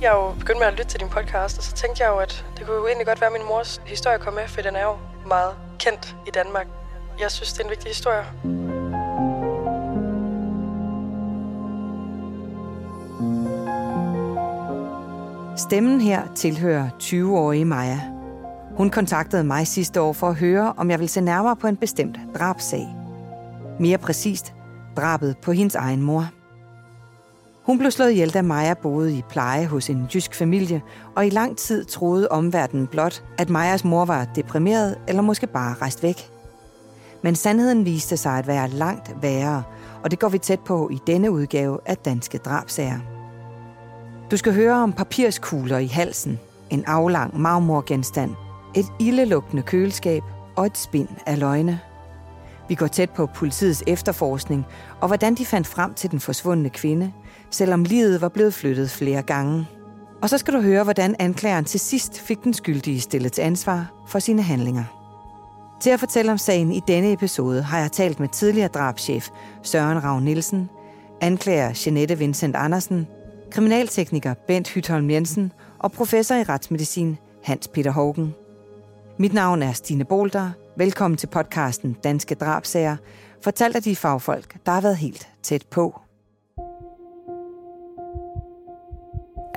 Jeg jo begyndte med at lytte til din podcast, og så tænkte jeg jo, at det kunne jo egentlig godt være, at min mors historie kom med, for den er jo meget kendt i Danmark. Jeg synes, det er en vigtig historie. Stemmen her tilhører 20-årige Maja. Hun kontaktede mig sidste år for at høre, om jeg ville se nærmere på en bestemt drabsag. Mere præcist, drabet på hendes egen mor. Hun blev slået ihjel, da Maja boede i pleje hos en jysk familie, og i lang tid troede omverdenen blot, at Majas mor var deprimeret eller måske bare rejst væk. Men sandheden viste sig at være langt værre, og det går vi tæt på i denne udgave af Danske Drabsager. Du skal høre om papirskugler i halsen, en aflang marmorgenstand, et ildelugtende køleskab og et spind af løgne. Vi går tæt på politiets efterforskning og hvordan de fandt frem til den forsvundne kvinde, selvom livet var blevet flyttet flere gange. Og så skal du høre, hvordan anklageren til sidst fik den skyldige stillet til ansvar for sine handlinger. Til at fortælle om sagen i denne episode har jeg talt med tidligere drabschef Søren Ravn Nielsen, anklager Jeanette Vincent Andersen, kriminaltekniker Bent Hytholm Jensen og professor i retsmedicin Hans Peter Hågen. Mit navn er Stine Bolter. Velkommen til podcasten Danske Drabsager, fortalt af de fagfolk, der har været helt tæt på.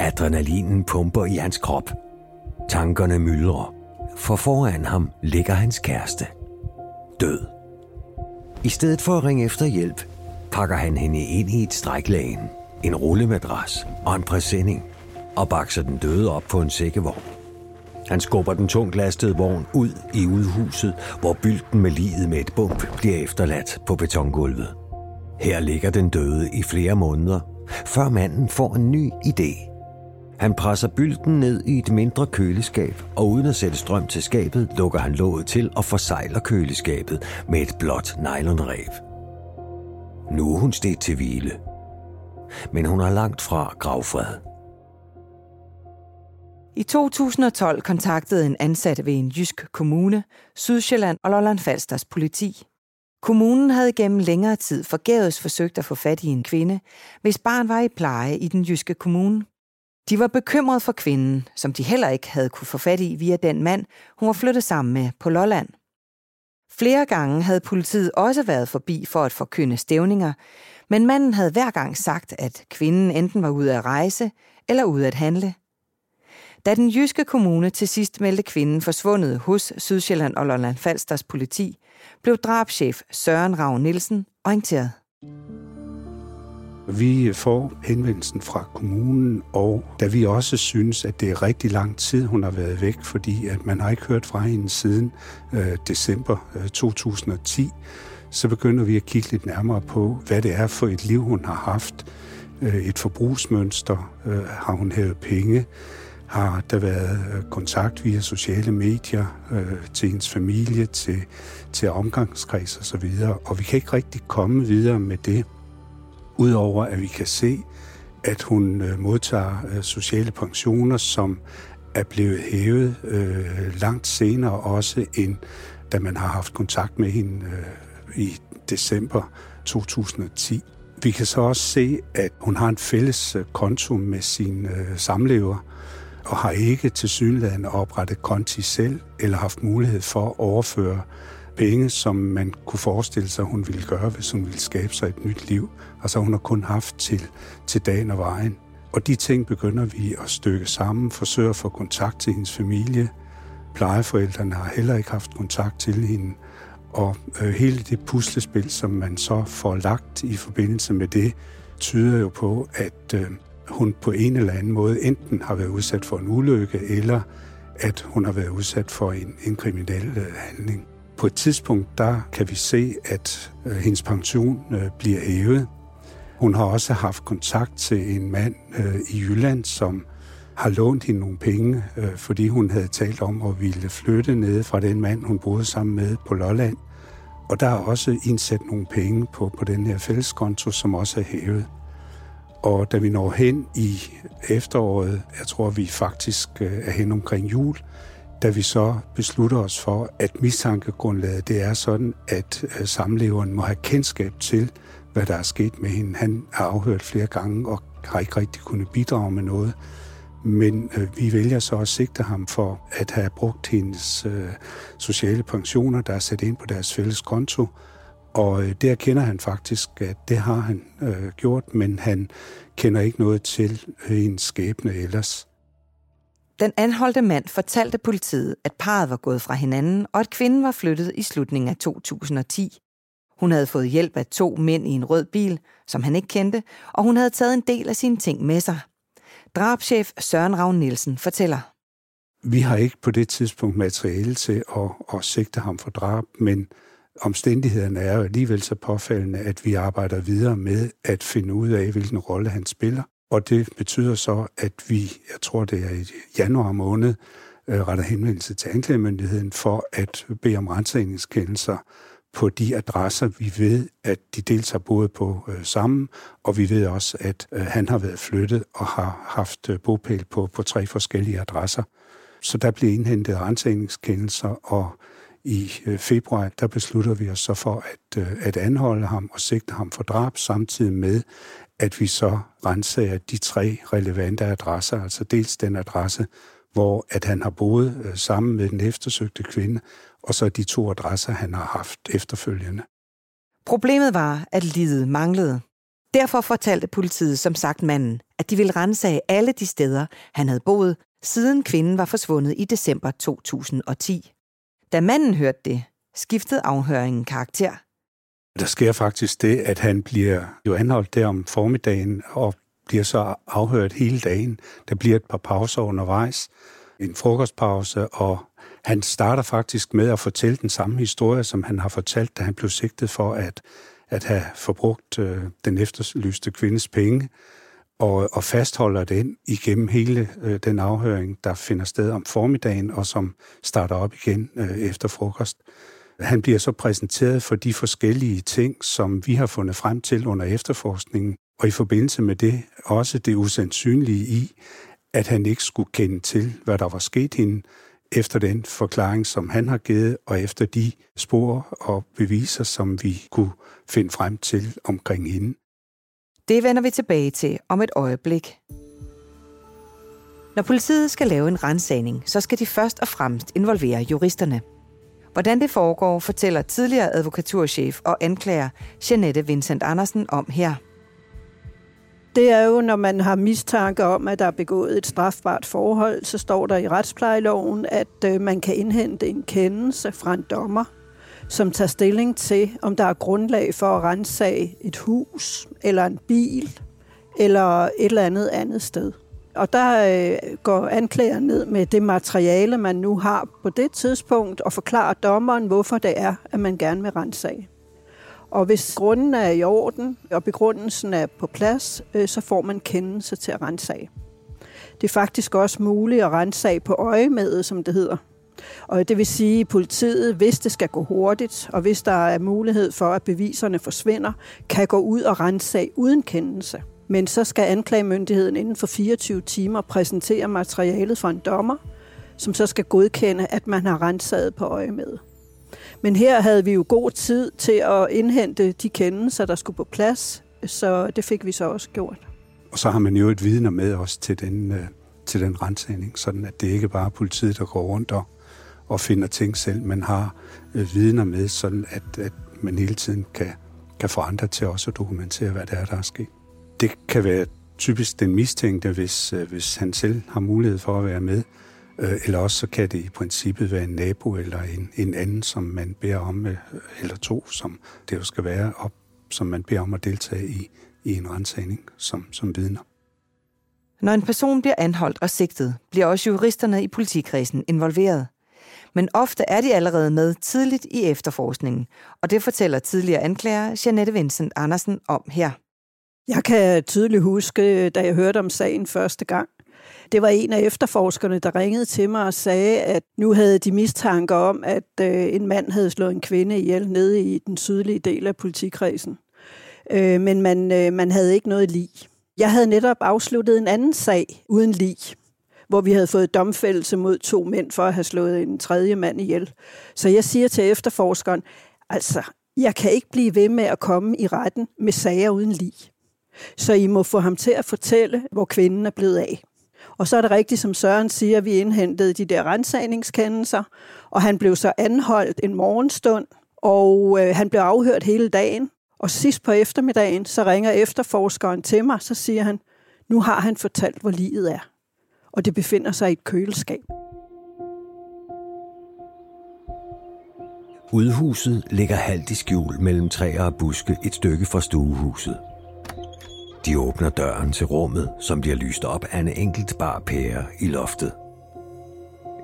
Adrenalinen pumper i hans krop. Tankerne myldrer. For foran ham ligger hans kæreste. Død. I stedet for at ringe efter hjælp, pakker han hende ind i et stræklagen, en rullemadras og en præsending og bakser den døde op på en sækkevogn. Han skubber den tungt lastede vogn ud i udhuset, hvor bylten med livet med et bump bliver efterladt på betongulvet. Her ligger den døde i flere måneder, før manden får en ny idé. Han presser bylden ned i et mindre køleskab, og uden at sætte strøm til skabet, lukker han låget til og forsejler køleskabet med et blåt nylonrev. Nu er hun stedt til hvile. Men hun er langt fra gravfred. I 2012 kontaktede en ansat ved en jysk kommune, Sydsjælland og Lolland Falsters politi. Kommunen havde gennem længere tid forgæves forsøgt at få fat i en kvinde, hvis barn var i pleje i den jyske kommune. De var bekymrede for kvinden, som de heller ikke havde kunne få fat i via den mand, hun var flyttet sammen med på Lolland. Flere gange havde politiet også været forbi for at forkynde stævninger, men manden havde hver gang sagt, at kvinden enten var ude at rejse eller ude at handle. Da den jyske kommune til sidst meldte kvinden forsvundet hos Sydsjælland og Lolland Falsters politi, blev drabschef Søren Ravn Nielsen orienteret. Vi får henvendelsen fra kommunen, og da vi også synes, at det er rigtig lang tid, hun har været væk, fordi at man har ikke hørt fra hende siden øh, december øh, 2010, så begynder vi at kigge lidt nærmere på, hvad det er for et liv, hun har haft. Øh, et forbrugsmønster. Øh, har hun hævet penge? Har der været øh, kontakt via sociale medier øh, til hendes familie, til, til omgangskreds osv.? Og, så og vi kan ikke rigtig komme videre med det. Udover at vi kan se, at hun øh, modtager øh, sociale pensioner, som er blevet hævet øh, langt senere også end da man har haft kontakt med hende øh, i december 2010. Vi kan så også se, at hun har en fælles øh, konto med sin øh, samlever, og har ikke til synligheden oprettet konti selv, eller haft mulighed for at overføre penge, som man kunne forestille sig, hun ville gøre, hvis hun ville skabe sig et nyt liv. Altså hun har kun haft til, til dagen og vejen. Og de ting begynder vi at stykke sammen, forsøge at få kontakt til hendes familie. Plejeforældrene har heller ikke haft kontakt til hende. Og øh, hele det puslespil, som man så får lagt i forbindelse med det, tyder jo på, at øh, hun på en eller anden måde enten har været udsat for en ulykke, eller at hun har været udsat for en, en kriminel øh, handling. På et tidspunkt, der kan vi se, at øh, hendes pension øh, bliver hævet. Hun har også haft kontakt til en mand øh, i Jylland, som har lånt hende nogle penge, øh, fordi hun havde talt om at ville flytte ned fra den mand, hun boede sammen med på Lolland. Og der er også indsat nogle penge på, på den her fælleskonto, som også er hævet. Og da vi når hen i efteråret, jeg tror vi faktisk øh, er hen omkring jul, da vi så beslutter os for, at mistankegrundlaget det er sådan, at øh, samleveren må have kendskab til, hvad der er sket med hende. Han er afhørt flere gange og har ikke rigtig kunnet bidrage med noget. Men øh, vi vælger så at sigte ham for at have brugt hendes øh, sociale pensioner, der er sat ind på deres fælles konto. Og øh, der kender han faktisk, at det har han øh, gjort, men han kender ikke noget til øh, hendes skæbne ellers. Den anholdte mand fortalte politiet, at parret var gået fra hinanden, og at kvinden var flyttet i slutningen af 2010. Hun havde fået hjælp af to mænd i en rød bil, som han ikke kendte, og hun havde taget en del af sine ting med sig. Drabschef Søren Ravn Nielsen fortæller. Vi har ikke på det tidspunkt materiale til at, at sigte ham for drab, men omstændighederne er jo alligevel så påfaldende, at vi arbejder videre med at finde ud af, hvilken rolle han spiller. Og det betyder så, at vi, jeg tror det er i januar måned, øh, retter henvendelse til anklagemyndigheden for at bede om rensagningskendelser på de adresser, vi ved, at de dels har boet på øh, sammen, og vi ved også, at øh, han har været flyttet og har haft øh, bopæl på, på tre forskellige adresser. Så der bliver indhentet rensagningskendelser, og i øh, februar, der beslutter vi os så for at, øh, at anholde ham og sigte ham for drab, samtidig med, at vi så renser de tre relevante adresser, altså dels den adresse, hvor at han har boet øh, sammen med den eftersøgte kvinde, og så de to adresser, han har haft efterfølgende. Problemet var, at livet manglede. Derfor fortalte politiet som sagt manden, at de ville rense alle de steder, han havde boet, siden kvinden var forsvundet i december 2010. Da manden hørte det, skiftede afhøringen karakter. Der sker faktisk det, at han bliver jo anholdt der om formiddagen og bliver så afhørt hele dagen. Der bliver et par pauser undervejs, en frokostpause, og han starter faktisk med at fortælle den samme historie, som han har fortalt, da han blev sigtet for at, at have forbrugt øh, den efterlyste kvindes penge, og, og fastholder den igennem hele øh, den afhøring, der finder sted om formiddagen, og som starter op igen øh, efter frokost. Han bliver så præsenteret for de forskellige ting, som vi har fundet frem til under efterforskningen, og i forbindelse med det også det usandsynlige i, at han ikke skulle kende til, hvad der var sket hende, efter den forklaring, som han har givet, og efter de spor og beviser, som vi kunne finde frem til omkring hende. Det vender vi tilbage til om et øjeblik. Når politiet skal lave en rensagning, så skal de først og fremmest involvere juristerne. Hvordan det foregår, fortæller tidligere advokaturchef og anklager Janette Vincent Andersen om her. Det er jo, når man har mistanke om, at der er begået et strafbart forhold, så står der i retsplejeloven, at øh, man kan indhente en kendelse fra en dommer, som tager stilling til, om der er grundlag for at rensage et hus, eller en bil, eller et eller andet andet sted. Og der øh, går anklageren ned med det materiale, man nu har på det tidspunkt, og forklarer dommeren, hvorfor det er, at man gerne vil rensage. Og hvis grunden er i orden, og begrundelsen er på plads, øh, så får man kendelse til at rensage. Det er faktisk også muligt at rensage på øjemedet, som det hedder. Og det vil sige, at politiet, hvis det skal gå hurtigt, og hvis der er mulighed for, at beviserne forsvinder, kan gå ud og rensage uden kendelse. Men så skal anklagemyndigheden inden for 24 timer præsentere materialet for en dommer, som så skal godkende, at man har renset på øjemedet. Men her havde vi jo god tid til at indhente de kendelser, der skulle på plads, så det fik vi så også gjort. Og så har man jo et vidner med os til den, øh, til den rensning, sådan at det ikke bare er politiet, der går rundt og, og finder ting selv. Man har øh, vidner med, sådan at, at man hele tiden kan, kan få andre til også at dokumentere, hvad det er, der er sket. Det kan være typisk den mistænkte, hvis, øh, hvis han selv har mulighed for at være med. Øh, eller også så kan det i princippet være en nabo eller en, en anden, som man beder om, øh, eller to, som det jo skal være, op, som man beder om at deltage i, i en rensagning som, som vidner. Når en person bliver anholdt og sigtet, bliver også juristerne i politikredsen involveret. Men ofte er de allerede med tidligt i efterforskningen, og det fortæller tidligere anklager Janette Vincent Andersen om her. Jeg kan tydeligt huske, da jeg hørte om sagen første gang, det var en af efterforskerne, der ringede til mig og sagde, at nu havde de mistanker om, at øh, en mand havde slået en kvinde ihjel nede i den sydlige del af politikredsen. Øh, men man, øh, man havde ikke noget lig. Jeg havde netop afsluttet en anden sag uden lig, hvor vi havde fået domfældelse mod to mænd for at have slået en tredje mand ihjel. Så jeg siger til efterforskeren, altså, jeg kan ikke blive ved med at komme i retten med sager uden lig. Så I må få ham til at fortælle, hvor kvinden er blevet af. Og så er det rigtigt, som Søren siger, at vi indhentede de der rensagningskendelser, og han blev så anholdt en morgenstund, og øh, han blev afhørt hele dagen. Og sidst på eftermiddagen, så ringer efterforskeren til mig, så siger han, nu har han fortalt, hvor livet er. Og det befinder sig i et køleskab. Udhuset ligger halvt i skjul mellem træer og buske et stykke fra stuehuset. De åbner døren til rummet, som bliver lyst op af en enkelt bar pære i loftet.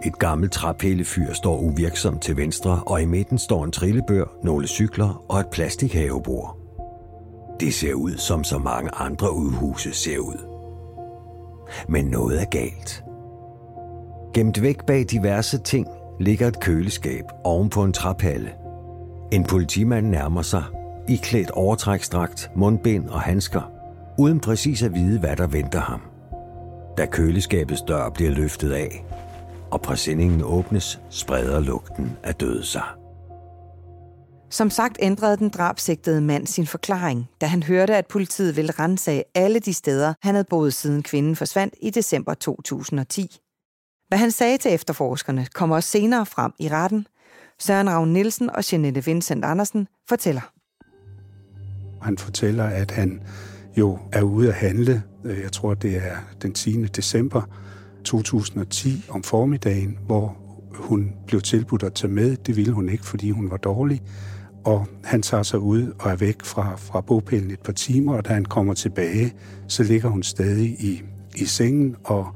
Et gammelt træpillefyr står uvirksomt til venstre, og i midten står en trillebør, nogle cykler og et plastikhavebord. Det ser ud, som så mange andre udhuse ser ud. Men noget er galt. Gemt væk bag diverse ting ligger et køleskab oven på en traphalle. En politimand nærmer sig, iklædt overtrækstrakt, mundbind og handsker, uden præcis at vide, hvad der venter ham. Da køleskabets dør bliver løftet af, og præsendingen åbnes, spreder lugten af død sig. Som sagt ændrede den drabsigtede mand sin forklaring, da han hørte, at politiet ville rense alle de steder, han havde boet siden kvinden forsvandt i december 2010. Hvad han sagde til efterforskerne kommer også senere frem i retten. Søren Ravn Nielsen og Jeanette Vincent Andersen fortæller. Han fortæller, at han jo er ude at handle. Øh, jeg tror, det er den 10. december 2010 om formiddagen, hvor hun blev tilbudt at tage med. Det ville hun ikke, fordi hun var dårlig. Og han tager sig ud og er væk fra, fra bogpælen et par timer, og da han kommer tilbage, så ligger hun stadig i, i sengen og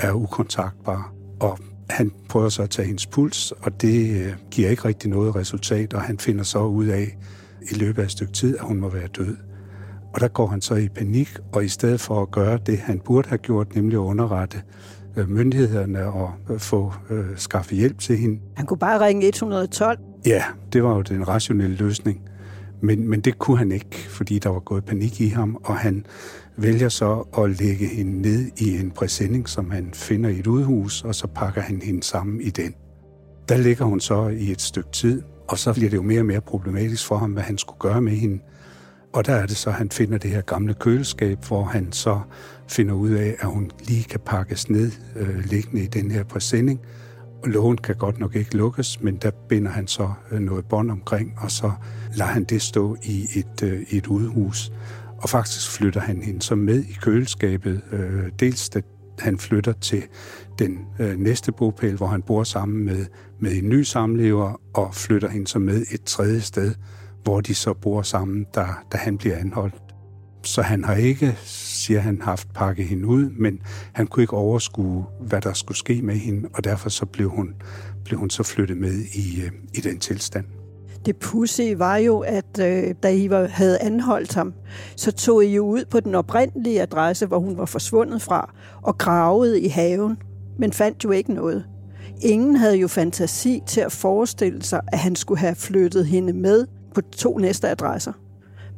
er ukontaktbar. Og han prøver så at tage hendes puls, og det øh, giver ikke rigtig noget resultat, og han finder så ud af i løbet af et stykke tid, at hun må være død. Og der går han så i panik, og i stedet for at gøre det, han burde have gjort, nemlig at underrette øh, myndighederne og øh, få øh, skaffe hjælp til hende. Han kunne bare ringe 112. Ja, det var jo den rationelle løsning. Men, men det kunne han ikke, fordi der var gået panik i ham, og han vælger så at lægge hende ned i en præsending, som han finder i et udhus, og så pakker han hende sammen i den. Der ligger hun så i et stykke tid, og så bliver det jo mere og mere problematisk for ham, hvad han skulle gøre med hende. Og der er det så, at han finder det her gamle køleskab, hvor han så finder ud af, at hun lige kan pakkes ned, øh, liggende i den her præsending. Og lågen kan godt nok ikke lukkes, men der binder han så øh, noget bånd omkring, og så lader han det stå i et, øh, et udhus. Og faktisk flytter han hende så med i køleskabet, øh, dels da han flytter til den øh, næste bopæl, hvor han bor sammen med, med en ny samlever, og flytter hende så med et tredje sted, hvor de så bor sammen, da, da han bliver anholdt. Så han har ikke, siger han, haft pakket hende ud, men han kunne ikke overskue, hvad der skulle ske med hende, og derfor så blev hun, blev hun så flyttet med i, øh, i den tilstand. Det pussy var jo, at øh, da I var, havde anholdt ham, så tog I jo ud på den oprindelige adresse, hvor hun var forsvundet fra, og gravede i haven, men fandt jo ikke noget. Ingen havde jo fantasi til at forestille sig, at han skulle have flyttet hende med på to næste adresser.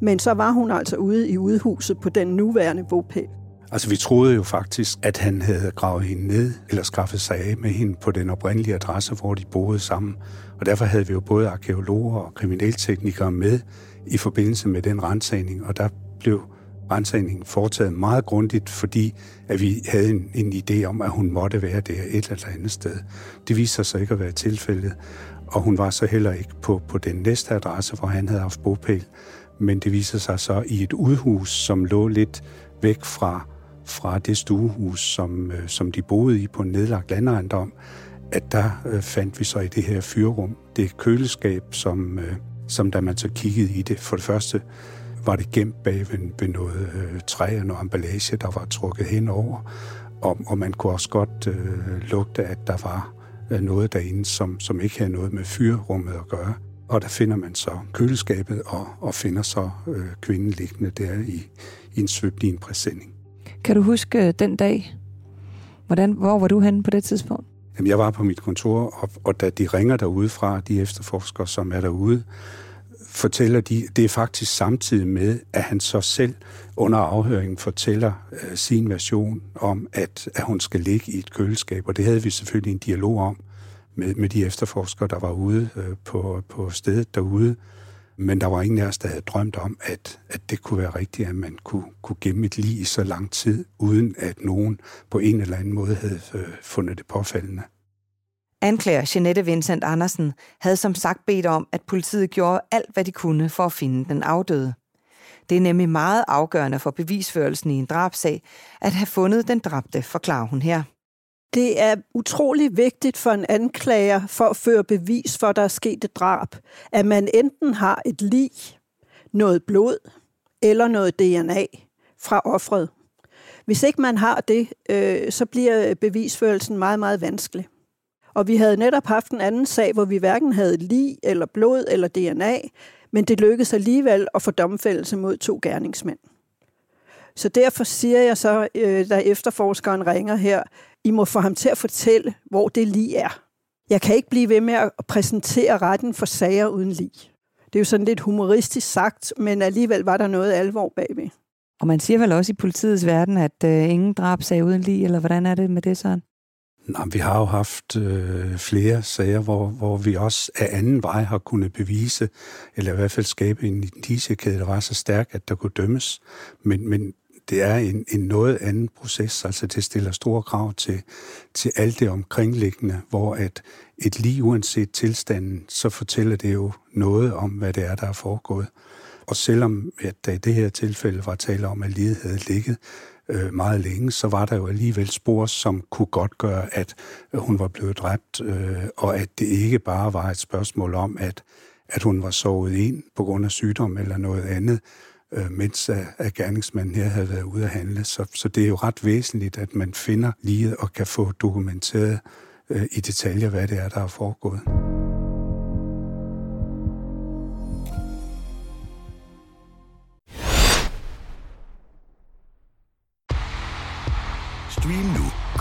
Men så var hun altså ude i udhuset på den nuværende bopæl. Altså, vi troede jo faktisk, at han havde gravet hende ned, eller skaffet sig af med hende på den oprindelige adresse, hvor de boede sammen. Og derfor havde vi jo både arkeologer og kriminalteknikere med i forbindelse med den rensagning, og der blev rensagningen foretaget meget grundigt, fordi at vi havde en, en idé om, at hun måtte være der et eller andet sted. Det viste sig ikke at være tilfældet, og hun var så heller ikke på, på den næste adresse, hvor han havde haft bopæl, men det viser sig så i et udhus, som lå lidt væk fra, fra det stuehus, som, øh, som de boede i på en nedlagt landejendom, at der øh, fandt vi så i det her fyrrum det køleskab, som, øh, som da man så kiggede i det, for det første var det gemt bag ved, ved noget øh, træ og noget emballage, der var trukket henover, og, og man kunne også godt øh, lugte, at der var noget derinde, som, som ikke havde noget med fyrrummet at gøre. Og der finder man så køleskabet og, og finder så øh, kvinden liggende der i, i en svøbt i en præsending. Kan du huske øh, den dag? Hvordan, hvor var du henne på det tidspunkt? Jamen, jeg var på mit kontor, og, og da de ringer derude fra, de efterforskere, som er derude, fortæller de, det er faktisk samtidig med, at han så selv under afhøringen fortæller øh, sin version om, at, at hun skal ligge i et køleskab, og det havde vi selvfølgelig en dialog om med, med de efterforskere, der var ude øh, på, på stedet derude. Men der var ingen af os, der havde drømt om, at, at det kunne være rigtigt, at man kunne, kunne gemme et lig i så lang tid, uden at nogen på en eller anden måde havde øh, fundet det påfaldende. Anklager Jeanette Vincent Andersen havde som sagt bedt om, at politiet gjorde alt, hvad de kunne for at finde den afdøde. Det er nemlig meget afgørende for bevisførelsen i en drabsag, at have fundet den dræbte, forklarer hun her. Det er utrolig vigtigt for en anklager for at føre bevis for, at der er sket et drab, at man enten har et lig, noget blod eller noget DNA fra offret. Hvis ikke man har det, øh, så bliver bevisførelsen meget, meget vanskelig. Og vi havde netop haft en anden sag, hvor vi hverken havde lig eller blod eller DNA, men det lykkedes alligevel at få domfældelse mod to gerningsmænd. Så derfor siger jeg så, øh, da efterforskeren ringer her, I må få ham til at fortælle, hvor det lige er. Jeg kan ikke blive ved med at præsentere retten for sager uden lig. Det er jo sådan lidt humoristisk sagt, men alligevel var der noget alvor bagved. Og man siger vel også i politiets verden, at øh, ingen drabsag uden lig, eller hvordan er det med det sådan? Nej, vi har jo haft øh, flere sager, hvor, hvor vi også af anden vej har kunnet bevise, eller i hvert fald skabe en indiciekæde, der var så stærk, at der kunne dømmes. Men, men det er en, en noget anden proces, altså det stiller store krav til, til alt det omkringliggende, hvor at et lige uanset tilstanden, så fortæller det jo noget om, hvad det er, der er foregået. Og selvom at der i det her tilfælde var tale om, at livet havde ligget øh, meget længe, så var der jo alligevel spor, som kunne godt gøre, at øh, hun var blevet dræbt, øh, og at det ikke bare var et spørgsmål om, at, at hun var sovet ind på grund af sygdom eller noget andet, øh, mens at, at gerningsmanden her havde været ude at handle. Så, så det er jo ret væsentligt, at man finder livet og kan få dokumenteret øh, i detaljer, hvad det er, der er foregået.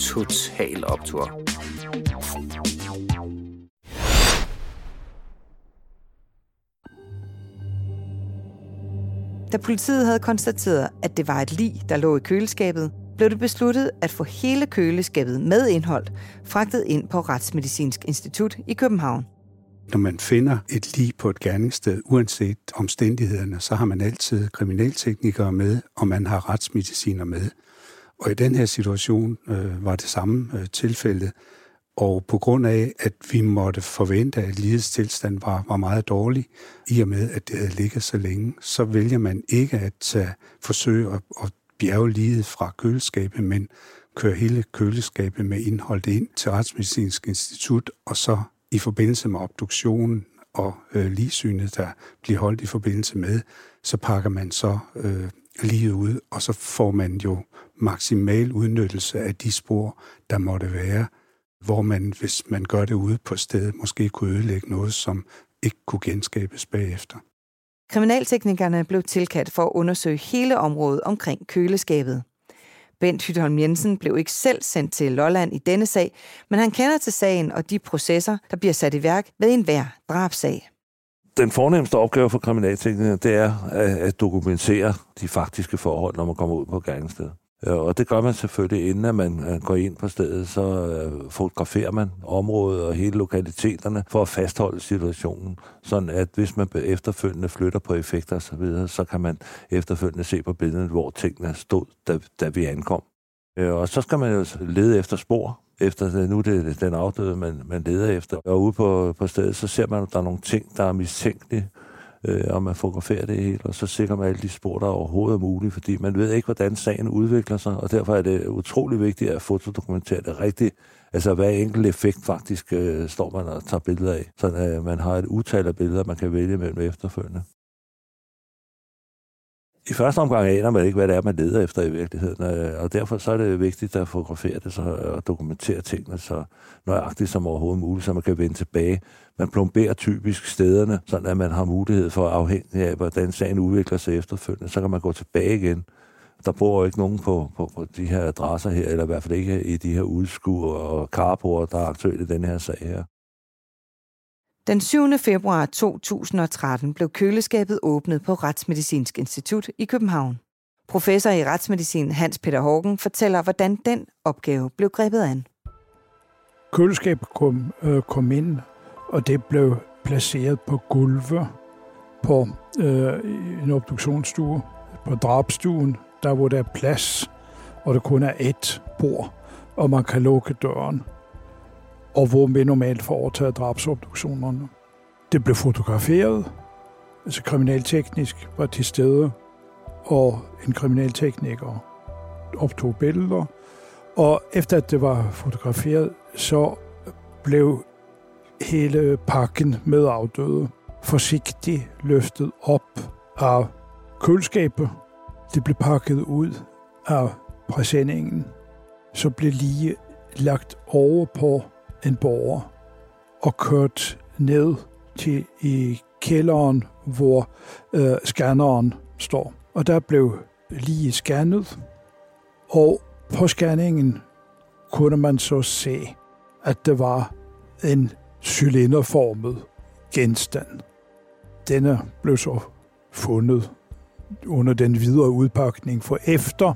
Total Optor. Da politiet havde konstateret, at det var et lig, der lå i køleskabet, blev det besluttet at få hele køleskabet med indhold fragtet ind på Retsmedicinsk Institut i København. Når man finder et lig på et gerningssted, uanset omstændighederne, så har man altid kriminalteknikere med, og man har retsmediciner med. Og i den her situation øh, var det samme øh, tilfælde. Og på grund af, at vi måtte forvente, at livets tilstand var, var meget dårlig, i og med, at det havde ligget så længe, så vælger man ikke at tage, forsøge at, at bjerge livet fra køleskabet, men køre hele køleskabet med indholdet ind til Retsmedicinsk Institut, og så i forbindelse med obduktionen og øh, ligsynet, der bliver holdt i forbindelse med, så pakker man så øh, livet ud, og så får man jo maksimal udnyttelse af de spor, der måtte være, hvor man, hvis man gør det ude på stedet, måske kunne ødelægge noget, som ikke kunne genskabes bagefter. Kriminalteknikerne blev tilkaldt for at undersøge hele området omkring køleskabet. Bent Hytholm Jensen blev ikke selv sendt til Lolland i denne sag, men han kender til sagen og de processer, der bliver sat i værk ved enhver drabsag. Den fornemmeste opgave for kriminalteknikerne, det er at dokumentere de faktiske forhold, når man kommer ud på gerningsstedet. Øh, og det gør man selvfølgelig, inden at man øh, går ind på stedet, så øh, fotograferer man området og hele lokaliteterne for at fastholde situationen, sådan at hvis man efterfølgende flytter på effekter osv., så kan man efterfølgende se på billedet, hvor tingene stod, da, da vi ankom. Og så skal man jo lede efter spor, efter nu det er den afdøde, man, man leder efter. Og ude på, på stedet, så ser man, at der er nogle ting, der er mistænkelige, øh, og man fotograferer det hele, og så sikrer man alle de spor, der overhovedet er mulige, fordi man ved ikke, hvordan sagen udvikler sig, og derfor er det utrolig vigtigt at fotodokumentere det rigtigt, altså hver enkelt effekt faktisk øh, står man og tager billeder af, så øh, man har et utal af billeder, man kan vælge mellem efterfølgende i første omgang aner man ikke, hvad det er, man leder efter i virkeligheden, øh, og derfor så er det vigtigt at fotografere det så, og dokumentere tingene så nøjagtigt som overhovedet muligt, så man kan vende tilbage. Man plomberer typisk stederne, så at man har mulighed for afhængig af, hvordan sagen udvikler sig efterfølgende, så kan man gå tilbage igen. Der bor jo ikke nogen på, på, på de her adresser her, eller i hvert fald ikke i de her udskuer og karbord, der er aktuelle i den her sag her. Den 7. februar 2013 blev køleskabet åbnet på Retsmedicinsk Institut i København. Professor i retsmedicin Hans Peter Hågen fortæller, hvordan den opgave blev grebet an. Køleskabet kom, øh, kom ind, og det blev placeret på gulvet på øh, en obduktionsstue, på drabstuen, der hvor der er plads, og der kun er et bord, og man kan lukke døren og hvor vi normalt får overtaget drabsobduktionerne. Det blev fotograferet, altså kriminalteknisk var til stede, og en kriminaltekniker optog billeder. Og efter at det var fotograferet, så blev hele pakken med afdøde forsigtigt løftet op af køleskabet. Det blev pakket ud af præsendingen. Så blev lige lagt over på en borger og kørt ned til i kælderen, hvor øh, scanneren står. Og der blev lige scannet, og på scanningen kunne man så se, at det var en cylinderformet genstand. Denne blev så fundet under den videre udpakning, for efter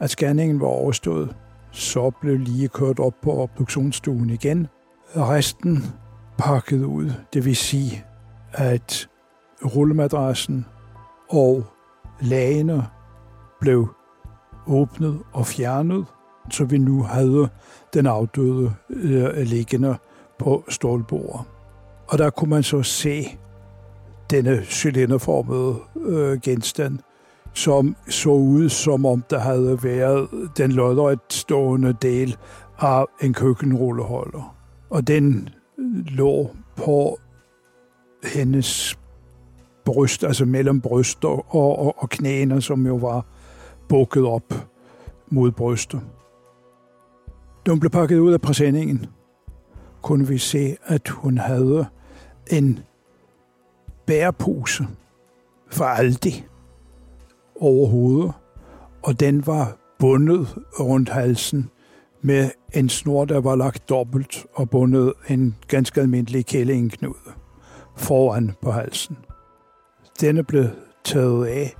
at scanningen var overstået, så blev lige kørt op på obduktionsstuen igen. Resten pakket ud, det vil sige, at rullemadrassen og lagene blev åbnet og fjernet, så vi nu havde den afdøde øh, liggende på stålbordet. Og der kunne man så se denne cylinderformede øh, genstand som så ud, som om der havde været den lodret stående del af en køkkenrulleholder. Og den lå på hendes bryst, altså mellem bryst og, og, og knæene, som jo var bukket op mod brystet. Da hun blev pakket ud af præsendingen, kunne vi se, at hun havde en bærepose for Aldi over hovedet, og den var bundet rundt halsen med en snor, der var lagt dobbelt og bundet en ganske almindelig kællingknude foran på halsen. Denne blev taget af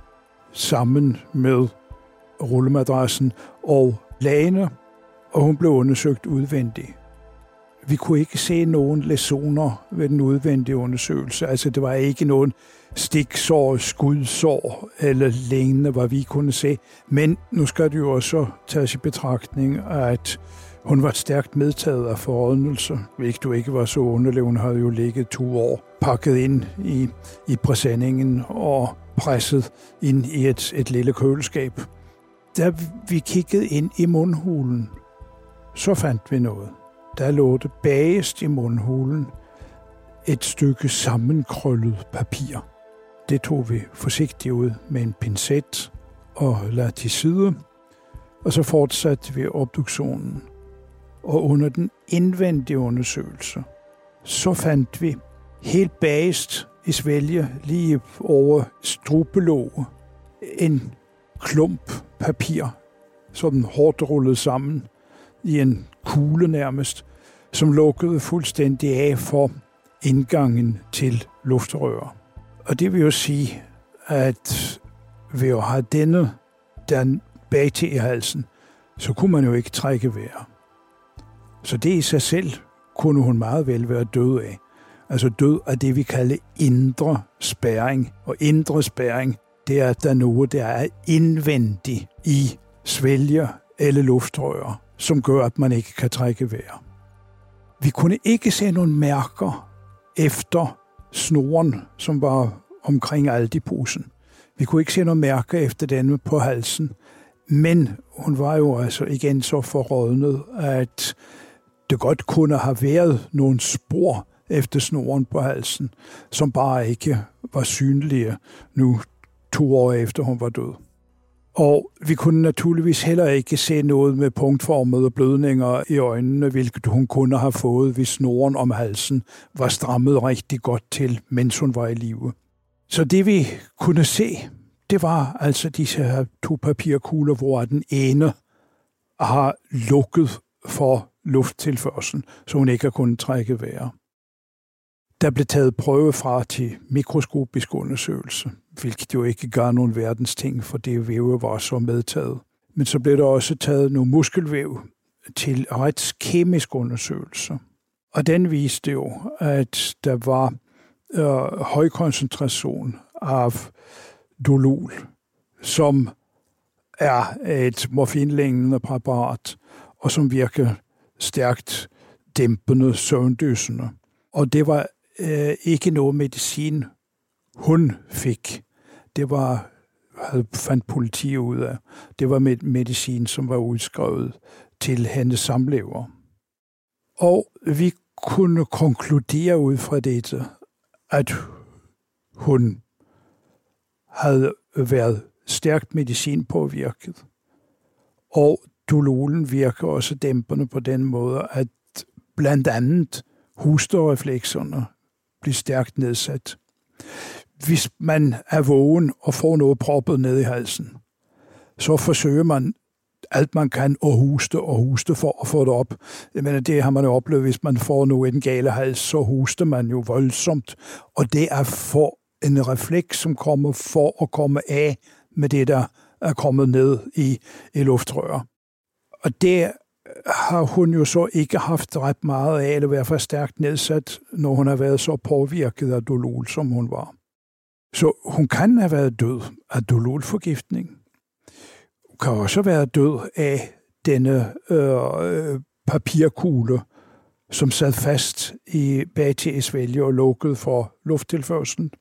sammen med rullemadrassen og lagene, og hun blev undersøgt udvendigt. Vi kunne ikke se nogen lesioner ved den udvendige undersøgelse. Altså, det var ikke nogen stiksår, skudsår eller lignende, hvad vi kunne se. Men nu skal det jo også tages i betragtning, at hun var stærkt medtaget af forrådnelse, hvilket du ikke var så underlig. Hun havde jo ligget to år pakket ind i, i præsendingen og presset ind i et, et lille køleskab. Da vi kiggede ind i mundhulen, så fandt vi noget. Der lå det bagest i mundhulen et stykke sammenkrøllet papir. Det tog vi forsigtigt ud med en pincet og lagde til side, og så fortsatte vi obduktionen. Og under den indvendige undersøgelse, så fandt vi helt bagest i svælge, lige over strubelåget, en klump papir, som hårdt rullet sammen i en kugle nærmest, som lukkede fuldstændig af for indgangen til luftrøret. Og det vil jo sige, at ved at have denne der bag til i halsen, så kunne man jo ikke trække vejret. Så det i sig selv kunne hun meget vel være død af. Altså død af det, vi kalder indre spæring. Og indre spæring, det er, at der er noget, der er indvendigt i svælger eller luftrører, som gør, at man ikke kan trække vejret. Vi kunne ikke se nogen mærker efter snoren, som var omkring Aldi-posen. Vi kunne ikke se nogen mærker efter den på halsen. Men hun var jo altså igen så forrådnet, at det godt kunne have været nogle spor efter snoren på halsen, som bare ikke var synlige nu to år efter hun var død. Og vi kunne naturligvis heller ikke se noget med punktformede blødninger i øjnene, hvilket hun kunne have fået, hvis snoren om halsen var strammet rigtig godt til, mens hun var i live. Så det vi kunne se, det var altså disse her to papirkugler, hvor den ene har lukket for lufttilførselen, så hun ikke har kunnet trække vejret. Der blev taget prøve fra til mikroskopisk undersøgelse, hvilket jo ikke gør nogen verdens ting, for det væv var så medtaget. Men så blev der også taget nogle muskelvæv til retskemisk undersøgelse. Og den viste jo, at der var øh, høj koncentration af dolol, som er et morfinlignende præparat, og som virker stærkt dæmpende, søvndøsende. Og det var øh, ikke noget medicin, hun fik. Det var, havde fandt politi ud af. Det var med medicin, som var udskrevet til hendes samlever. Og vi kunne konkludere ud fra dette, at hun havde været stærkt medicin påvirket. Og dololen virker også dæmpende på den måde, at blandt andet hustereflekserne blive stærkt nedsat. Hvis man er vågen og får noget proppet ned i halsen, så forsøger man alt man kan og huste og huste for at få det op. Jeg mener, det har man jo oplevet, hvis man får nu en gale hals, så huster man jo voldsomt. Og det er for en refleks, som kommer for at komme af med det, der er kommet ned i, i luftrøret. Og det har hun jo så ikke haft ret meget af, eller i hvert fald stærkt nedsat, når hun har været så påvirket af dolol, som hun var. Så hun kan have været død af dololforgiftning. Hun kan også være død af denne øh, papirkugle, som sad fast i bag til svælge og lukket for lufttilførselen.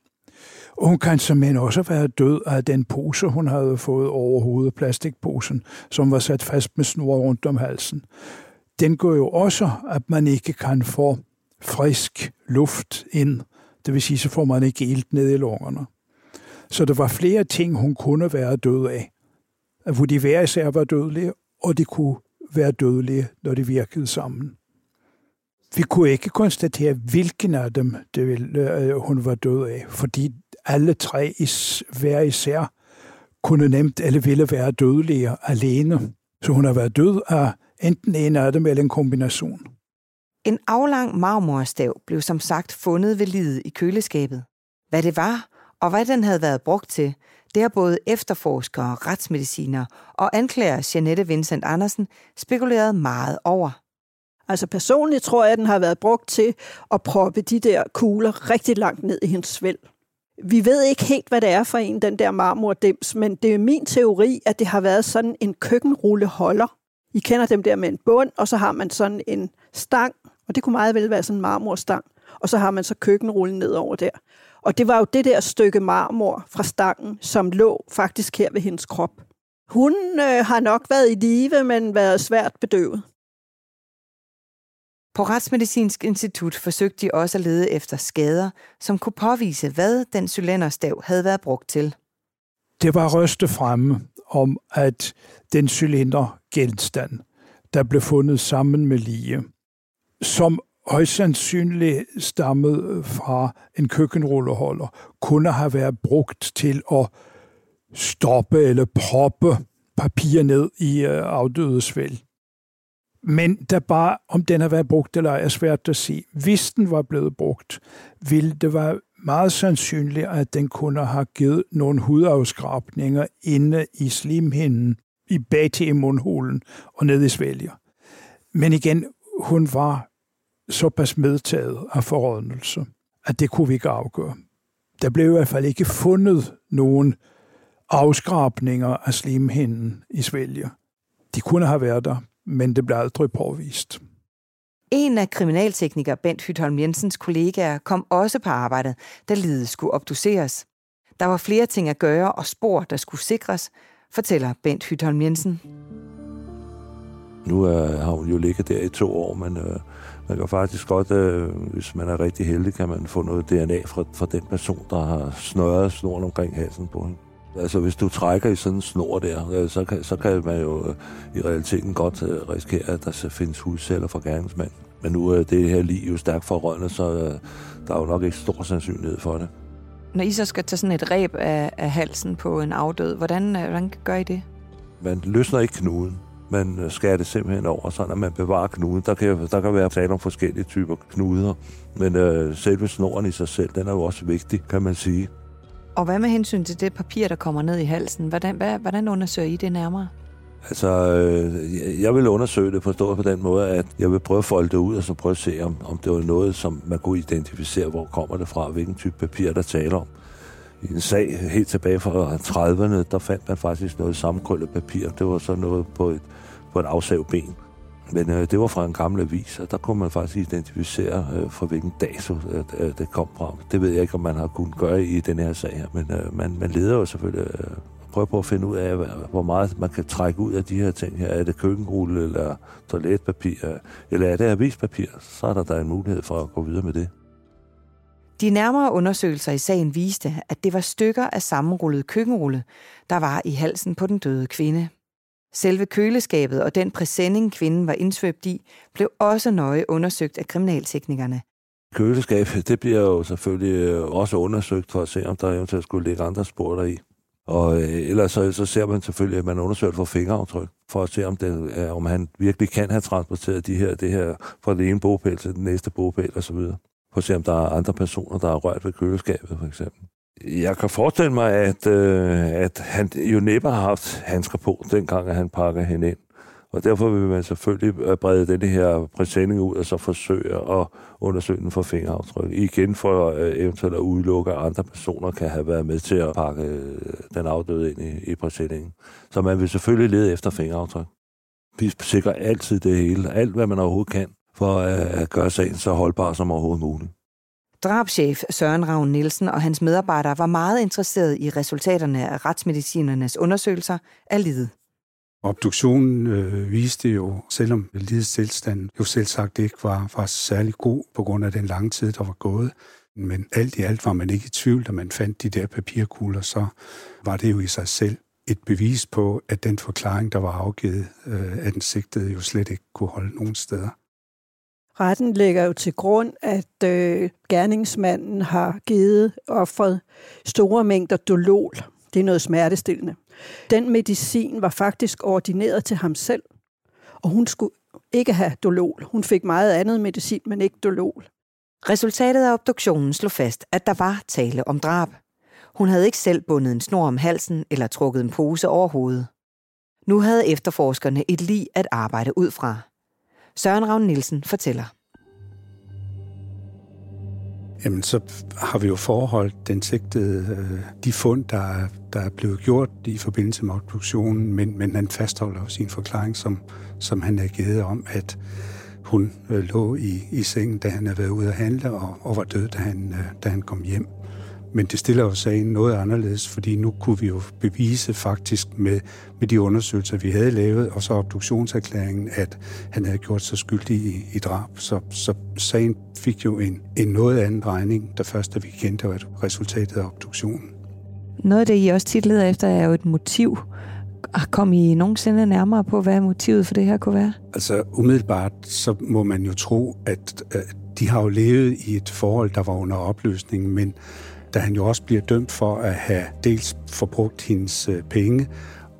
Hun kan simpelthen også være død af den pose, hun havde fået over hovedet, plastikposen, som var sat fast med snor rundt om halsen. Den går jo også, at man ikke kan få frisk luft ind. Det vil sige, så får man ikke ilt ned i lungerne. Så der var flere ting, hun kunne være død af. Hvor de hver især var dødelige, og de kunne være dødelige, når de virkede sammen. Vi kunne ikke konstatere, hvilken af dem det ville, øh, hun var død af, fordi alle tre is, hver især kunne nemt eller ville være dødelige alene. Så hun har været død af enten en af dem eller en kombination. En aflang marmorstav blev som sagt fundet ved livet i køleskabet. Hvad det var, og hvad den havde været brugt til, det har både efterforskere, retsmediciner og anklager Janette Vincent Andersen spekuleret meget over. Altså personligt tror jeg, at den har været brugt til at proppe de der kugler rigtig langt ned i hendes svæld. Vi ved ikke helt, hvad det er for en, den der marmordims, men det er min teori, at det har været sådan en køkkenrulleholder. I kender dem der med en bund, og så har man sådan en stang, og det kunne meget vel være sådan en marmorstang, og så har man så køkkenrullen ned over der. Og det var jo det der stykke marmor fra stangen, som lå faktisk her ved hendes krop. Hun øh, har nok været i live, men været svært bedøvet. På Retsmedicinsk Institut forsøgte de også at lede efter skader, som kunne påvise, hvad den cylinderstav havde været brugt til. Det var røste fremme om, at den cylindergenstand, der blev fundet sammen med lige, som højst sandsynligt stammede fra en køkkenrulleholder, kunne have været brugt til at stoppe eller proppe papir ned i øh, afdødes vælg. Men der bare, om den har været brugt eller ej, er svært at sige. Hvis den var blevet brugt, ville det være meget sandsynligt, at den kunne have givet nogle hudafskrabninger inde i slimhinden, i bag til mundhulen og ned i svælger. Men igen, hun var såpas medtaget af forrådnelse, at det kunne vi ikke afgøre. Der blev i hvert fald ikke fundet nogen afskrabninger af slimhinden i svælger. De kunne have været der, men det blev aldrig påvist. En af kriminaltekniker Bent Hytholm Jensens kollegaer kom også på arbejdet, da lidet skulle obduceres. Der var flere ting at gøre og spor, der skulle sikres, fortæller Bent Hytholm Jensen. Nu er, har hun jo ligget der i to år, men øh, man kan faktisk godt, øh, hvis man er rigtig heldig, kan man få noget DNA fra, fra den person, der har snøret snoren omkring halsen på hende. Altså hvis du trækker i sådan en snor der, øh, så kan, så kan man jo øh, i realiteten godt øh, risikere, at der findes hudceller fra gerningsmand. Men nu er det her lige jo stærkt forrørende, så der er jo nok ikke stor sandsynlighed for det. Når I så skal tage sådan et reb af, af halsen på en afdød, hvordan, hvordan gør I det? Man løsner ikke knuden. Man skærer det simpelthen over, så at man bevarer knuden. Der kan, der kan være tale om forskellige typer knuder, men øh, selve snoren i sig selv, den er jo også vigtig, kan man sige. Og hvad med hensyn til det papir, der kommer ned i halsen? Hvordan, hvad, hvordan undersøger I det nærmere? Altså, øh, jeg vil undersøge det forstået på den måde, at jeg vil prøve at folde det ud, og så prøve at se, om, om det var noget, som man kunne identificere, hvor kommer det fra, hvilken type papir, der taler om. I en sag helt tilbage fra 30'erne, der fandt man faktisk noget sammenkrøllet papir. Det var så noget på et, på et afsavet ben. Men øh, det var fra en gammel avis, og der kunne man faktisk identificere, øh, fra hvilken dato øh, det kom fra. Det ved jeg ikke, om man har kunnet gøre i den her sag her, men øh, man, man leder jo selvfølgelig øh, prøver på at finde ud af, hvor meget man kan trække ud af de her ting her. Er det køkkenrulle, eller toiletpapir, eller er det avispapir? Så er der der en mulighed for at gå videre med det. De nærmere undersøgelser i sagen viste, at det var stykker af sammenrullet køkkenrulle, der var i halsen på den døde kvinde. Selve køleskabet og den præsending, kvinden var indsvøbt i, blev også nøje undersøgt af kriminalteknikerne. Køleskabet, det bliver jo selvfølgelig øh, også undersøgt for at se, om der eventuelt skulle ligge andre spor der i. Og øh, ellers så, så ser man selvfølgelig, at man undersøger for fingeraftryk, for at se, om, det, er, øh, om han virkelig kan have transporteret de her, det her fra den ene bogpæl til den næste bogpæl osv. For at se, om der er andre personer, der har rørt ved køleskabet, for eksempel. Jeg kan forestille mig, at, øh, at han jo næppe har haft handsker på, dengang at han pakker hende ind. Og derfor vil man selvfølgelig øh, brede den her præsending ud, og så forsøge at undersøge den for fingeraftryk. Igen for øh, eventuelt at udelukke, at andre personer kan have været med til at pakke øh, den afdøde ind i, i præsendingen. Så man vil selvfølgelig lede efter fingeraftryk. Vi sikrer altid det hele, alt hvad man overhovedet kan, for øh, at gøre sagen så holdbar som overhovedet muligt. Drabschef Søren Ravn Nielsen og hans medarbejdere var meget interesserede i resultaterne af retsmedicinernes undersøgelser af livet. Obduktionen øh, viste jo, selvom lidets tilstand jo selv sagt ikke var, var særlig god på grund af den lange tid, der var gået, men alt i alt var man ikke i tvivl, da man fandt de der papirkugler, så var det jo i sig selv et bevis på, at den forklaring, der var afgivet øh, af den sigtede, jo slet ikke kunne holde nogen steder. Retten lægger jo til grund, at øh, gerningsmanden har givet offret store mængder dolol. Det er noget smertestillende. Den medicin var faktisk ordineret til ham selv, og hun skulle ikke have dolol. Hun fik meget andet medicin, men ikke dolol. Resultatet af obduktionen slog fast, at der var tale om drab. Hun havde ikke selv bundet en snor om halsen eller trukket en pose over hovedet. Nu havde efterforskerne et lig at arbejde ud fra. Søren Ravn Nielsen fortæller. Jamen, så har vi jo forholdt den sigtede, øh, de fund, der, der er blevet gjort i forbindelse med obduktionen, men, men han fastholder jo sin forklaring, som, som han har givet om, at hun øh, lå i, i sengen, da han havde været ude at handle, og, og var død, da han, øh, da han kom hjem. Men det stiller jo sagen noget anderledes, fordi nu kunne vi jo bevise faktisk med, med de undersøgelser, vi havde lavet, og så obduktionserklæringen, at han havde gjort sig skyldig i, i drab. Så, så sagen fik jo en, en noget anden drejning, der først, da vi kendte resultatet af obduktionen. Noget af det, I også tit leder efter, er jo et motiv. Kom I nogensinde nærmere på, hvad motivet for det her kunne være? Altså umiddelbart, så må man jo tro, at, at de har jo levet i et forhold, der var under opløsning, men da han jo også bliver dømt for at have dels forbrugt hendes øh, penge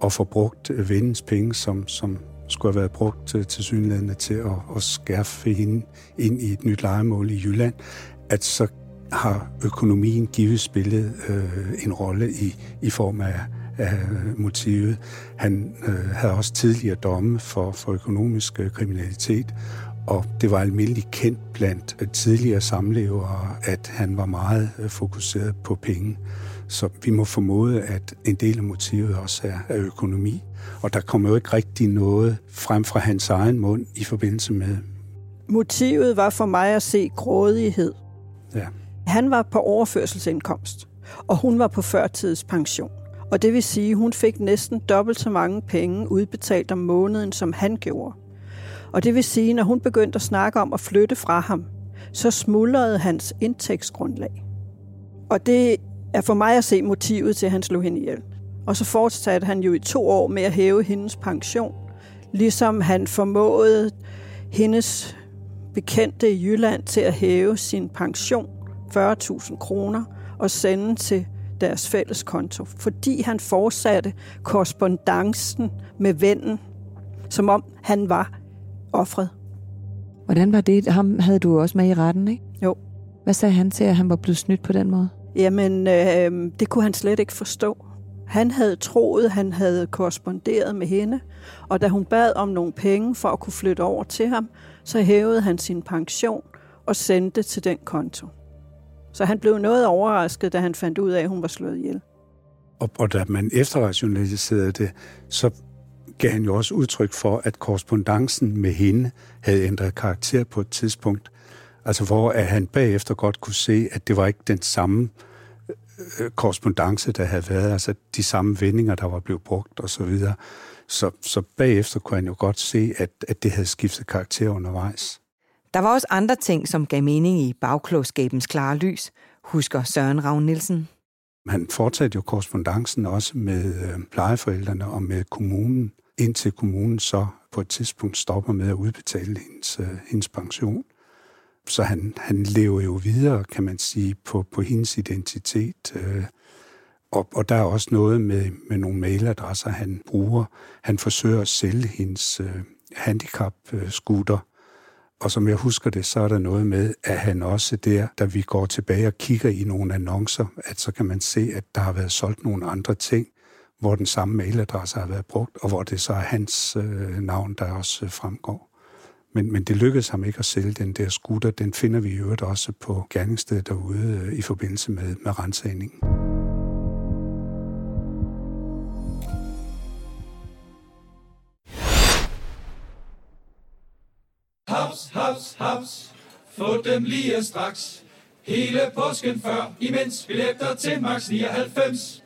og forbrugt øh, vennens penge, som, som skulle have været brugt øh, til, synlædende til at, at skærfe hende ind i et nyt legemål i Jylland, at så har økonomien givet spillet øh, en rolle i, i form af, af øh, motivet. Han øh, havde også tidligere domme for, for økonomisk kriminalitet, og det var almindeligt kendt blandt tidligere samlevere, at han var meget øh, fokuseret på penge. Så vi må formode, at en del af motivet også er, er økonomi. Og der kommer jo ikke rigtig noget frem fra hans egen mund i forbindelse med... Motivet var for mig at se grådighed. Ja. Han var på overførselsindkomst. og hun var på førtidspension. Og det vil sige, at hun fik næsten dobbelt så mange penge udbetalt om måneden, som han gjorde. Og det vil sige, når hun begyndte at snakke om at flytte fra ham, så smuldrede hans indtægtsgrundlag. Og det er for mig at se motivet til, at han slog hende ihjel. Og så fortsatte han jo i to år med at hæve hendes pension, ligesom han formåede hendes bekendte i Jylland til at hæve sin pension 40.000 kroner og sende til deres fælles konto, fordi han fortsatte korrespondancen med vennen, som om han var offret. Hvordan var det? Ham havde du også med i retten, ikke? Jo. Hvad sagde han til, at han var blevet snydt på den måde? Jamen, øh, det kunne han slet ikke forstå. Han havde troet, han havde korresponderet med hende, og da hun bad om nogle penge for at kunne flytte over til ham, så hævede han sin pension og sendte til den konto. Så han blev noget overrasket, da han fandt ud af, at hun var slået ihjel. Og, og da man efterrationaliserede det, så gav han jo også udtryk for, at korrespondancen med hende havde ændret karakter på et tidspunkt. Altså hvor at han bagefter godt kunne se, at det var ikke den samme øh, korrespondence, der havde været, altså de samme vendinger, der var blevet brugt osv. Så, videre. så, så bagefter kunne han jo godt se, at, at det havde skiftet karakter undervejs. Der var også andre ting, som gav mening i bagklogskabens klare lys, husker Søren Ravn Nielsen. Han fortsatte jo korrespondancen også med øh, plejeforældrene og med kommunen, indtil kommunen så på et tidspunkt stopper med at udbetale hendes, øh, hendes pension. Så han, han lever jo videre, kan man sige, på, på hendes identitet. Øh, og, og der er også noget med, med nogle mailadresser, han bruger. Han forsøger at sælge hendes øh, handicap-scooter. Og som jeg husker det, så er der noget med, at han også der, da vi går tilbage og kigger i nogle annoncer, at så kan man se, at der har været solgt nogle andre ting, hvor den samme mailadresse har været brugt, og hvor det så er hans øh, navn, der også øh, fremgår. Men, men det lykkedes ham ikke at sælge den der scooter. Den finder vi i øvrigt også på gerningsstedet derude øh, i forbindelse med, med rensagningen. Haps, haps, haps. Få dem lige straks. Hele påsken før, imens billetter til max 99.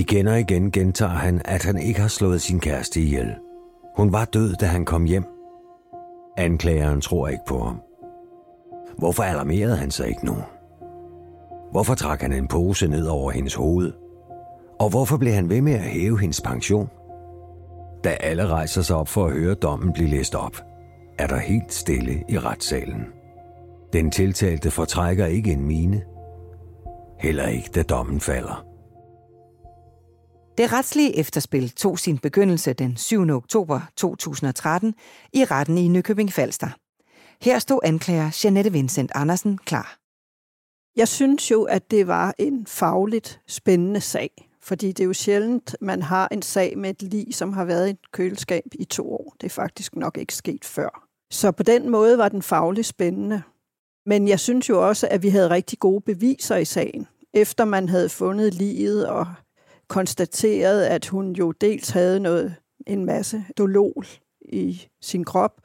Igen og igen gentager han, at han ikke har slået sin kæreste ihjel. Hun var død, da han kom hjem. Anklageren tror ikke på ham. Hvorfor alarmerede han sig ikke nu? Hvorfor trak han en pose ned over hendes hoved? Og hvorfor blev han ved med at hæve hendes pension? Da alle rejser sig op for at høre dommen blive læst op, er der helt stille i retssalen. Den tiltalte fortrækker ikke en mine. Heller ikke, da dommen falder. Det retslige efterspil tog sin begyndelse den 7. oktober 2013 i retten i Nykøbing Falster. Her stod anklager Janette Vincent Andersen klar. Jeg synes jo, at det var en fagligt spændende sag. Fordi det er jo sjældent, man har en sag med et lig, som har været i et køleskab i to år. Det er faktisk nok ikke sket før. Så på den måde var den fagligt spændende. Men jeg synes jo også, at vi havde rigtig gode beviser i sagen. Efter man havde fundet liget og konstateret, at hun jo dels havde noget, en masse dolol i sin krop.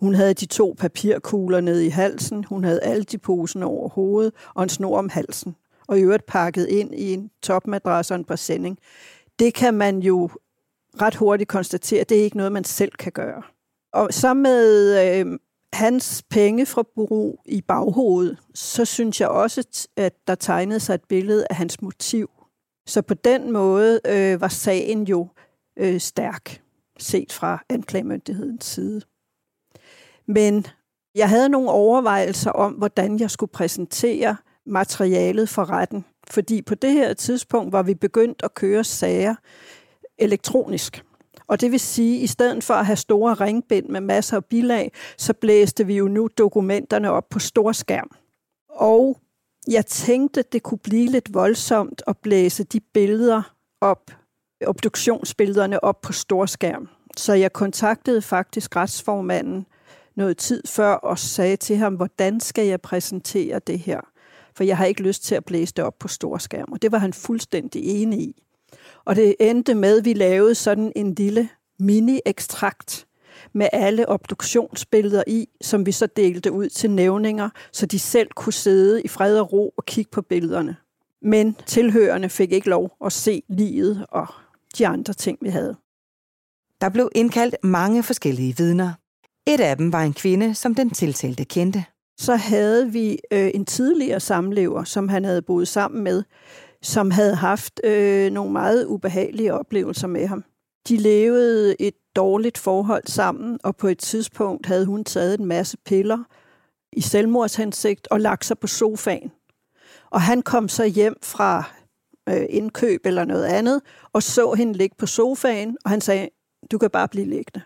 Hun havde de to papirkugler nede i halsen. Hun havde alle de posen over hovedet og en snor om halsen og i øvrigt pakket ind i en topmadras og en præsending. Det kan man jo ret hurtigt konstatere, det er ikke noget, man selv kan gøre. Og så med øh, hans bureau i baghovedet, så synes jeg også, at der tegnede sig et billede af hans motiv. Så på den måde øh, var sagen jo øh, stærk, set fra anklagemyndighedens side. Men jeg havde nogle overvejelser om, hvordan jeg skulle præsentere materialet for retten. Fordi på det her tidspunkt var vi begyndt at køre sager elektronisk. Og det vil sige, at i stedet for at have store ringbind med masser af bilag, så blæste vi jo nu dokumenterne op på stor skærm. Og jeg tænkte, det kunne blive lidt voldsomt at blæse de billeder op, obduktionsbillederne op på storskærm. Så jeg kontaktede faktisk retsformanden noget tid før og sagde til ham, hvordan skal jeg præsentere det her? For jeg har ikke lyst til at blæse det op på storskærm. Og det var han fuldstændig enig i. Og det endte med, at vi lavede sådan en lille mini-ekstrakt med alle obduktionsbilleder i, som vi så delte ud til nævninger, så de selv kunne sidde i fred og ro og kigge på billederne. Men tilhørende fik ikke lov at se livet og de andre ting, vi havde. Der blev indkaldt mange forskellige vidner. Et af dem var en kvinde, som den tiltalte kendte. Så havde vi øh, en tidligere samlever, som han havde boet sammen med, som havde haft øh, nogle meget ubehagelige oplevelser med ham. De levede et dårligt forhold sammen, og på et tidspunkt havde hun taget en masse piller i selvmordshensigt og lagt sig på sofaen. Og han kom så hjem fra øh, indkøb eller noget andet, og så hende ligge på sofaen, og han sagde, du kan bare blive liggende.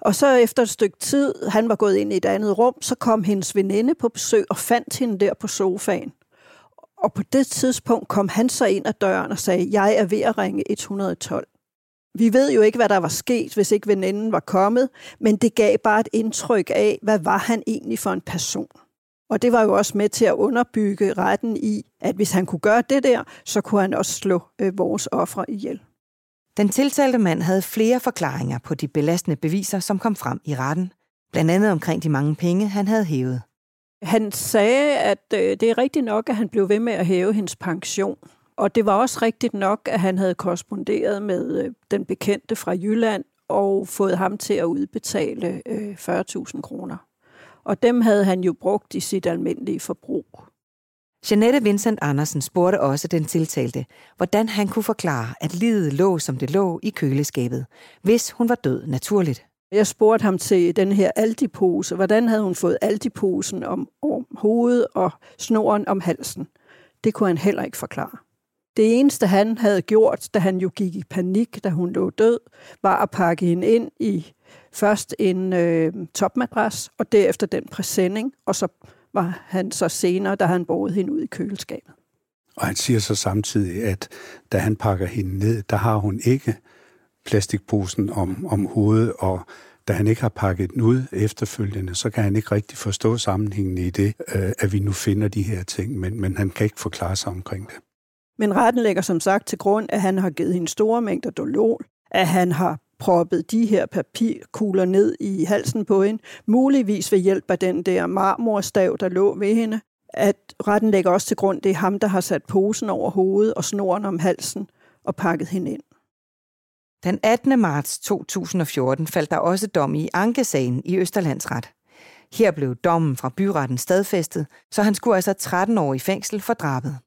Og så efter et stykke tid, han var gået ind i et andet rum, så kom hendes veninde på besøg og fandt hende der på sofaen. Og på det tidspunkt kom han så ind ad døren og sagde, jeg er ved at ringe 112. Vi ved jo ikke, hvad der var sket, hvis ikke veninden var kommet, men det gav bare et indtryk af, hvad var han egentlig for en person. Og det var jo også med til at underbygge retten i, at hvis han kunne gøre det der, så kunne han også slå øh, vores ofre ihjel. Den tiltalte mand havde flere forklaringer på de belastende beviser, som kom frem i retten. Blandt andet omkring de mange penge, han havde hævet. Han sagde, at øh, det er rigtigt nok, at han blev ved med at hæve hendes pension. Og det var også rigtigt nok, at han havde korresponderet med øh, den bekendte fra Jylland og fået ham til at udbetale øh, 40.000 kroner. Og dem havde han jo brugt i sit almindelige forbrug. Jeanette Vincent Andersen spurgte også den tiltalte, hvordan han kunne forklare, at livet lå, som det lå i køleskabet, hvis hun var død naturligt. Jeg spurgte ham til den her altipose. Hvordan havde hun fået altiposen om, om hovedet og snoren om halsen? Det kunne han heller ikke forklare. Det eneste, han havde gjort, da han jo gik i panik, da hun lå død, var at pakke hende ind i først en øh, topmadras, og derefter den præsending, og så var han så senere, da han boede hende ud i køleskabet. Og han siger så samtidig, at da han pakker hende ned, der har hun ikke plastikposen om, om hovedet, og da han ikke har pakket den ud efterfølgende, så kan han ikke rigtig forstå sammenhængen i det, øh, at vi nu finder de her ting, men, men han kan ikke forklare sig omkring det. Men retten lægger som sagt til grund, at han har givet hende store mængder dolol, at han har proppet de her papirkugler ned i halsen på hende, muligvis ved hjælp af den der marmorstav, der lå ved hende, at retten lægger også til grund, det er ham, der har sat posen over hovedet og snoren om halsen og pakket hende ind. Den 18. marts 2014 faldt der også dom i Ankesagen i Østerlandsret. Her blev dommen fra byretten stadfæstet, så han skulle altså 13 år i fængsel for drabet.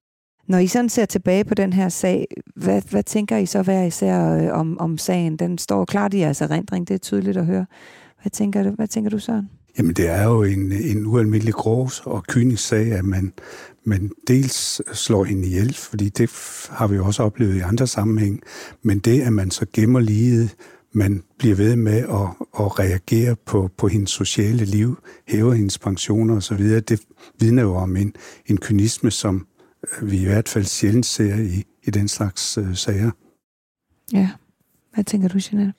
Når I sådan ser tilbage på den her sag, hvad, hvad tænker I så hver især øh, om, om sagen? Den står klart i jeres erindring, det er tydeligt at høre. Hvad tænker du, hvad tænker du Søren? Jamen, det er jo en, en ualmindelig grov og kynisk sag, at man, man dels slår hende ihjel, fordi det har vi jo også oplevet i andre sammenhæng, men det, at man så gemmer livet, man bliver ved med at, at reagere på, på hendes sociale liv, hæver hendes pensioner osv., det vidner jo om en, en kynisme, som vi i hvert fald sjældent ser i, i den slags øh, sager. Ja, hvad tænker du, Jeanette?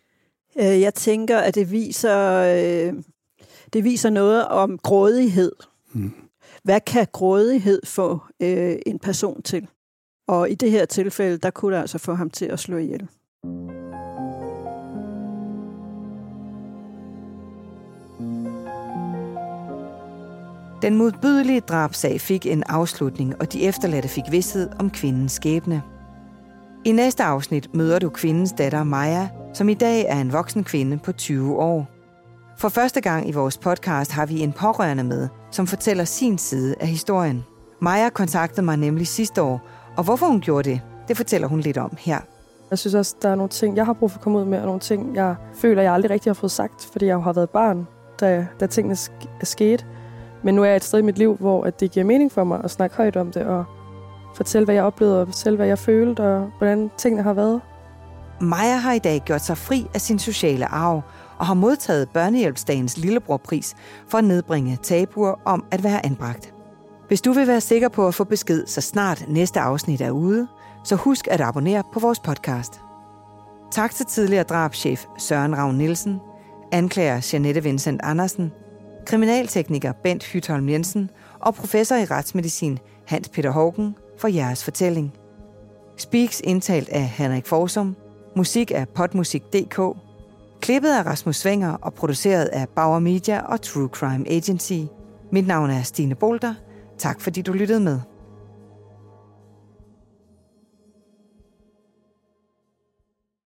Øh, jeg tænker, at det viser, øh, det viser noget om grådighed. Hmm. Hvad kan grådighed få øh, en person til? Og i det her tilfælde, der kunne det altså få ham til at slå ihjel. Den modbydelige drabsag fik en afslutning, og de efterladte fik vidsthed om kvindens skæbne. I næste afsnit møder du kvindens datter Maja, som i dag er en voksen kvinde på 20 år. For første gang i vores podcast har vi en pårørende med, som fortæller sin side af historien. Maja kontaktede mig nemlig sidste år, og hvorfor hun gjorde det, det fortæller hun lidt om her. Jeg synes også, der er nogle ting, jeg har brug for at komme ud med, og nogle ting, jeg føler, jeg aldrig rigtig har fået sagt, fordi jeg har været barn, da, da tingene er sket. Men nu er jeg et sted i mit liv, hvor at det giver mening for mig at snakke højt om det, og fortælle, hvad jeg oplevede, og fortælle, hvad jeg følte, og hvordan tingene har været. Maja har i dag gjort sig fri af sin sociale arv, og har modtaget Børnehjælpsdagens lillebrorpris for at nedbringe tabuer om at være anbragt. Hvis du vil være sikker på at få besked, så snart næste afsnit er ude, så husk at abonnere på vores podcast. Tak til tidligere drabschef Søren Ravn Nielsen, anklager Janette Vincent Andersen, kriminaltekniker Bent Hytholm Jensen og professor i retsmedicin Hans Peter Hågen for jeres fortælling. Speaks indtalt af Henrik Forsum, musik af potmusik.dk, klippet af Rasmus Svinger og produceret af Bauer Media og True Crime Agency. Mit navn er Stine Bolter. Tak fordi du lyttede med.